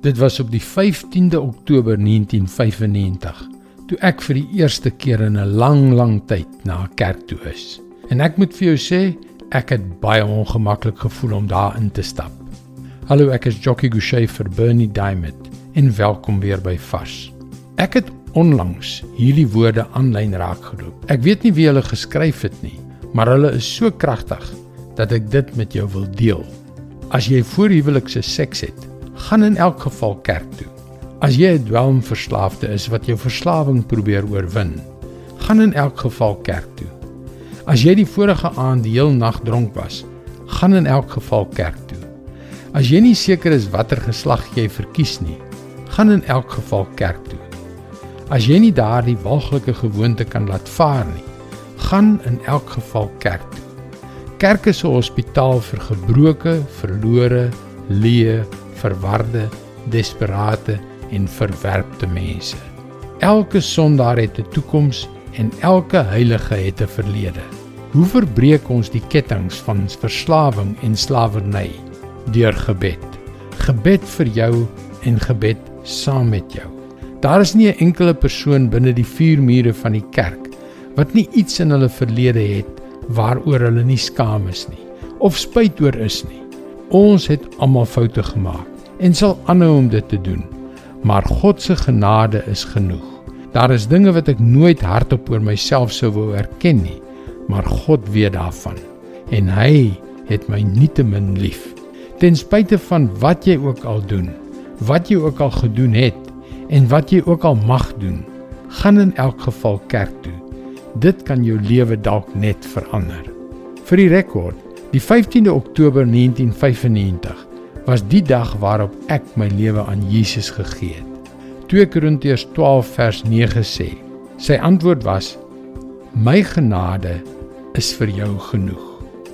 Dit was op die 15de Oktober 1995 toe ek vir die eerste keer in 'n lang, lang tyd na 'n kerk toe is. En ek moet vir jou sê, ek het baie ongemaklik gevoel om daar in te stap. Hallo, ek is Jockey Gouchee vir Bernie Diamond en welkom weer by Vars. Ek het onlangs hierdie woorde aanlyn raakgeloop. Ek weet nie wie hulle geskryf het nie, maar hulle is so kragtig dat ek dit met jou wil deel. As jy voorhuwelikse seks het, gaan in elk geval kerk toe. As jy 'n dwelmverslaafde is wat jou verslawing probeer oorwin, gaan in elk geval kerk toe. As jy die vorige aand die heel nag dronk was, gaan in elk geval kerk toe. As jy nie seker is watter geslag jy verkies nie, gaan in elk geval kerk toe. As jy nie daardie walglike gewoonte kan laat vaar nie, gaan in elk geval kerk toe. Kerk is 'n hospitaal vir gebroke, verlore, leë, verwarde, desperate en verwerpte mense. Elke sondaar het 'n toekoms en elke heilige het 'n verlede. Hoe verbreek ons die kettinge van verslawing en slawerny? Deur gebed. Gebed vir jou en gebed saam met jou. Daar is nie 'n enkele persoon binne die vier mure van die kerk wat nie iets in hulle verlede het waaroor hulle nie skaam is nie of spyt oor is nie. Ons het almal foute gemaak en sal aanhou om dit te doen. Maar God se genade is genoeg. Daar is dinge wat ek nooit hardop oor myself sou wou erken nie, maar God weet daarvan en hy het my nietemin lief. Ten spyte van wat jy ook al doen, wat jy ook al gedoen het en wat jy ook al mag doen, gaan in elk geval kerk toe. Dit kan jou lewe dalk net verander. Vir die rekord, die 15de Oktober 1995 was die dag waarop ek my lewe aan Jesus gegee het. 2 Korintiërs 12 vers 9 sê: Sy antwoord was: My genade is vir jou genoeg.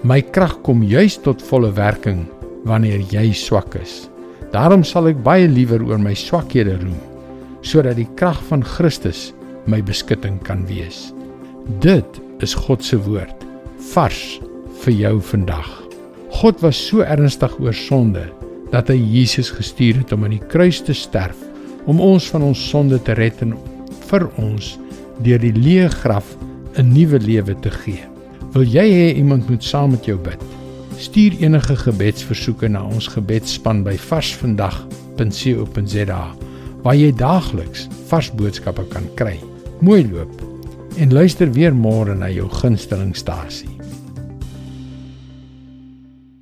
My krag kom juis tot volle werking wanneer jy swak is. Daarom sal ek baie liewer oor my swakhede roem, sodat die krag van Christus my beskutting kan wees. Dit is God se woord, vars vir jou vandag. God was so ernstig oor sonde dat hy Jesus gestuur het om aan die kruis te sterf om ons van ons sonde te red en vir ons deur die leë graf 'n nuwe lewe te gee. Wil jy hê iemand moet saam met jou bid? Stuur enige gebedsversoeke na ons gebedsspan by varsvandag.co.za waar jy daagliks vars boodskappe kan kry. Mooi loop en luister weer môre na jou gunstelingstasie.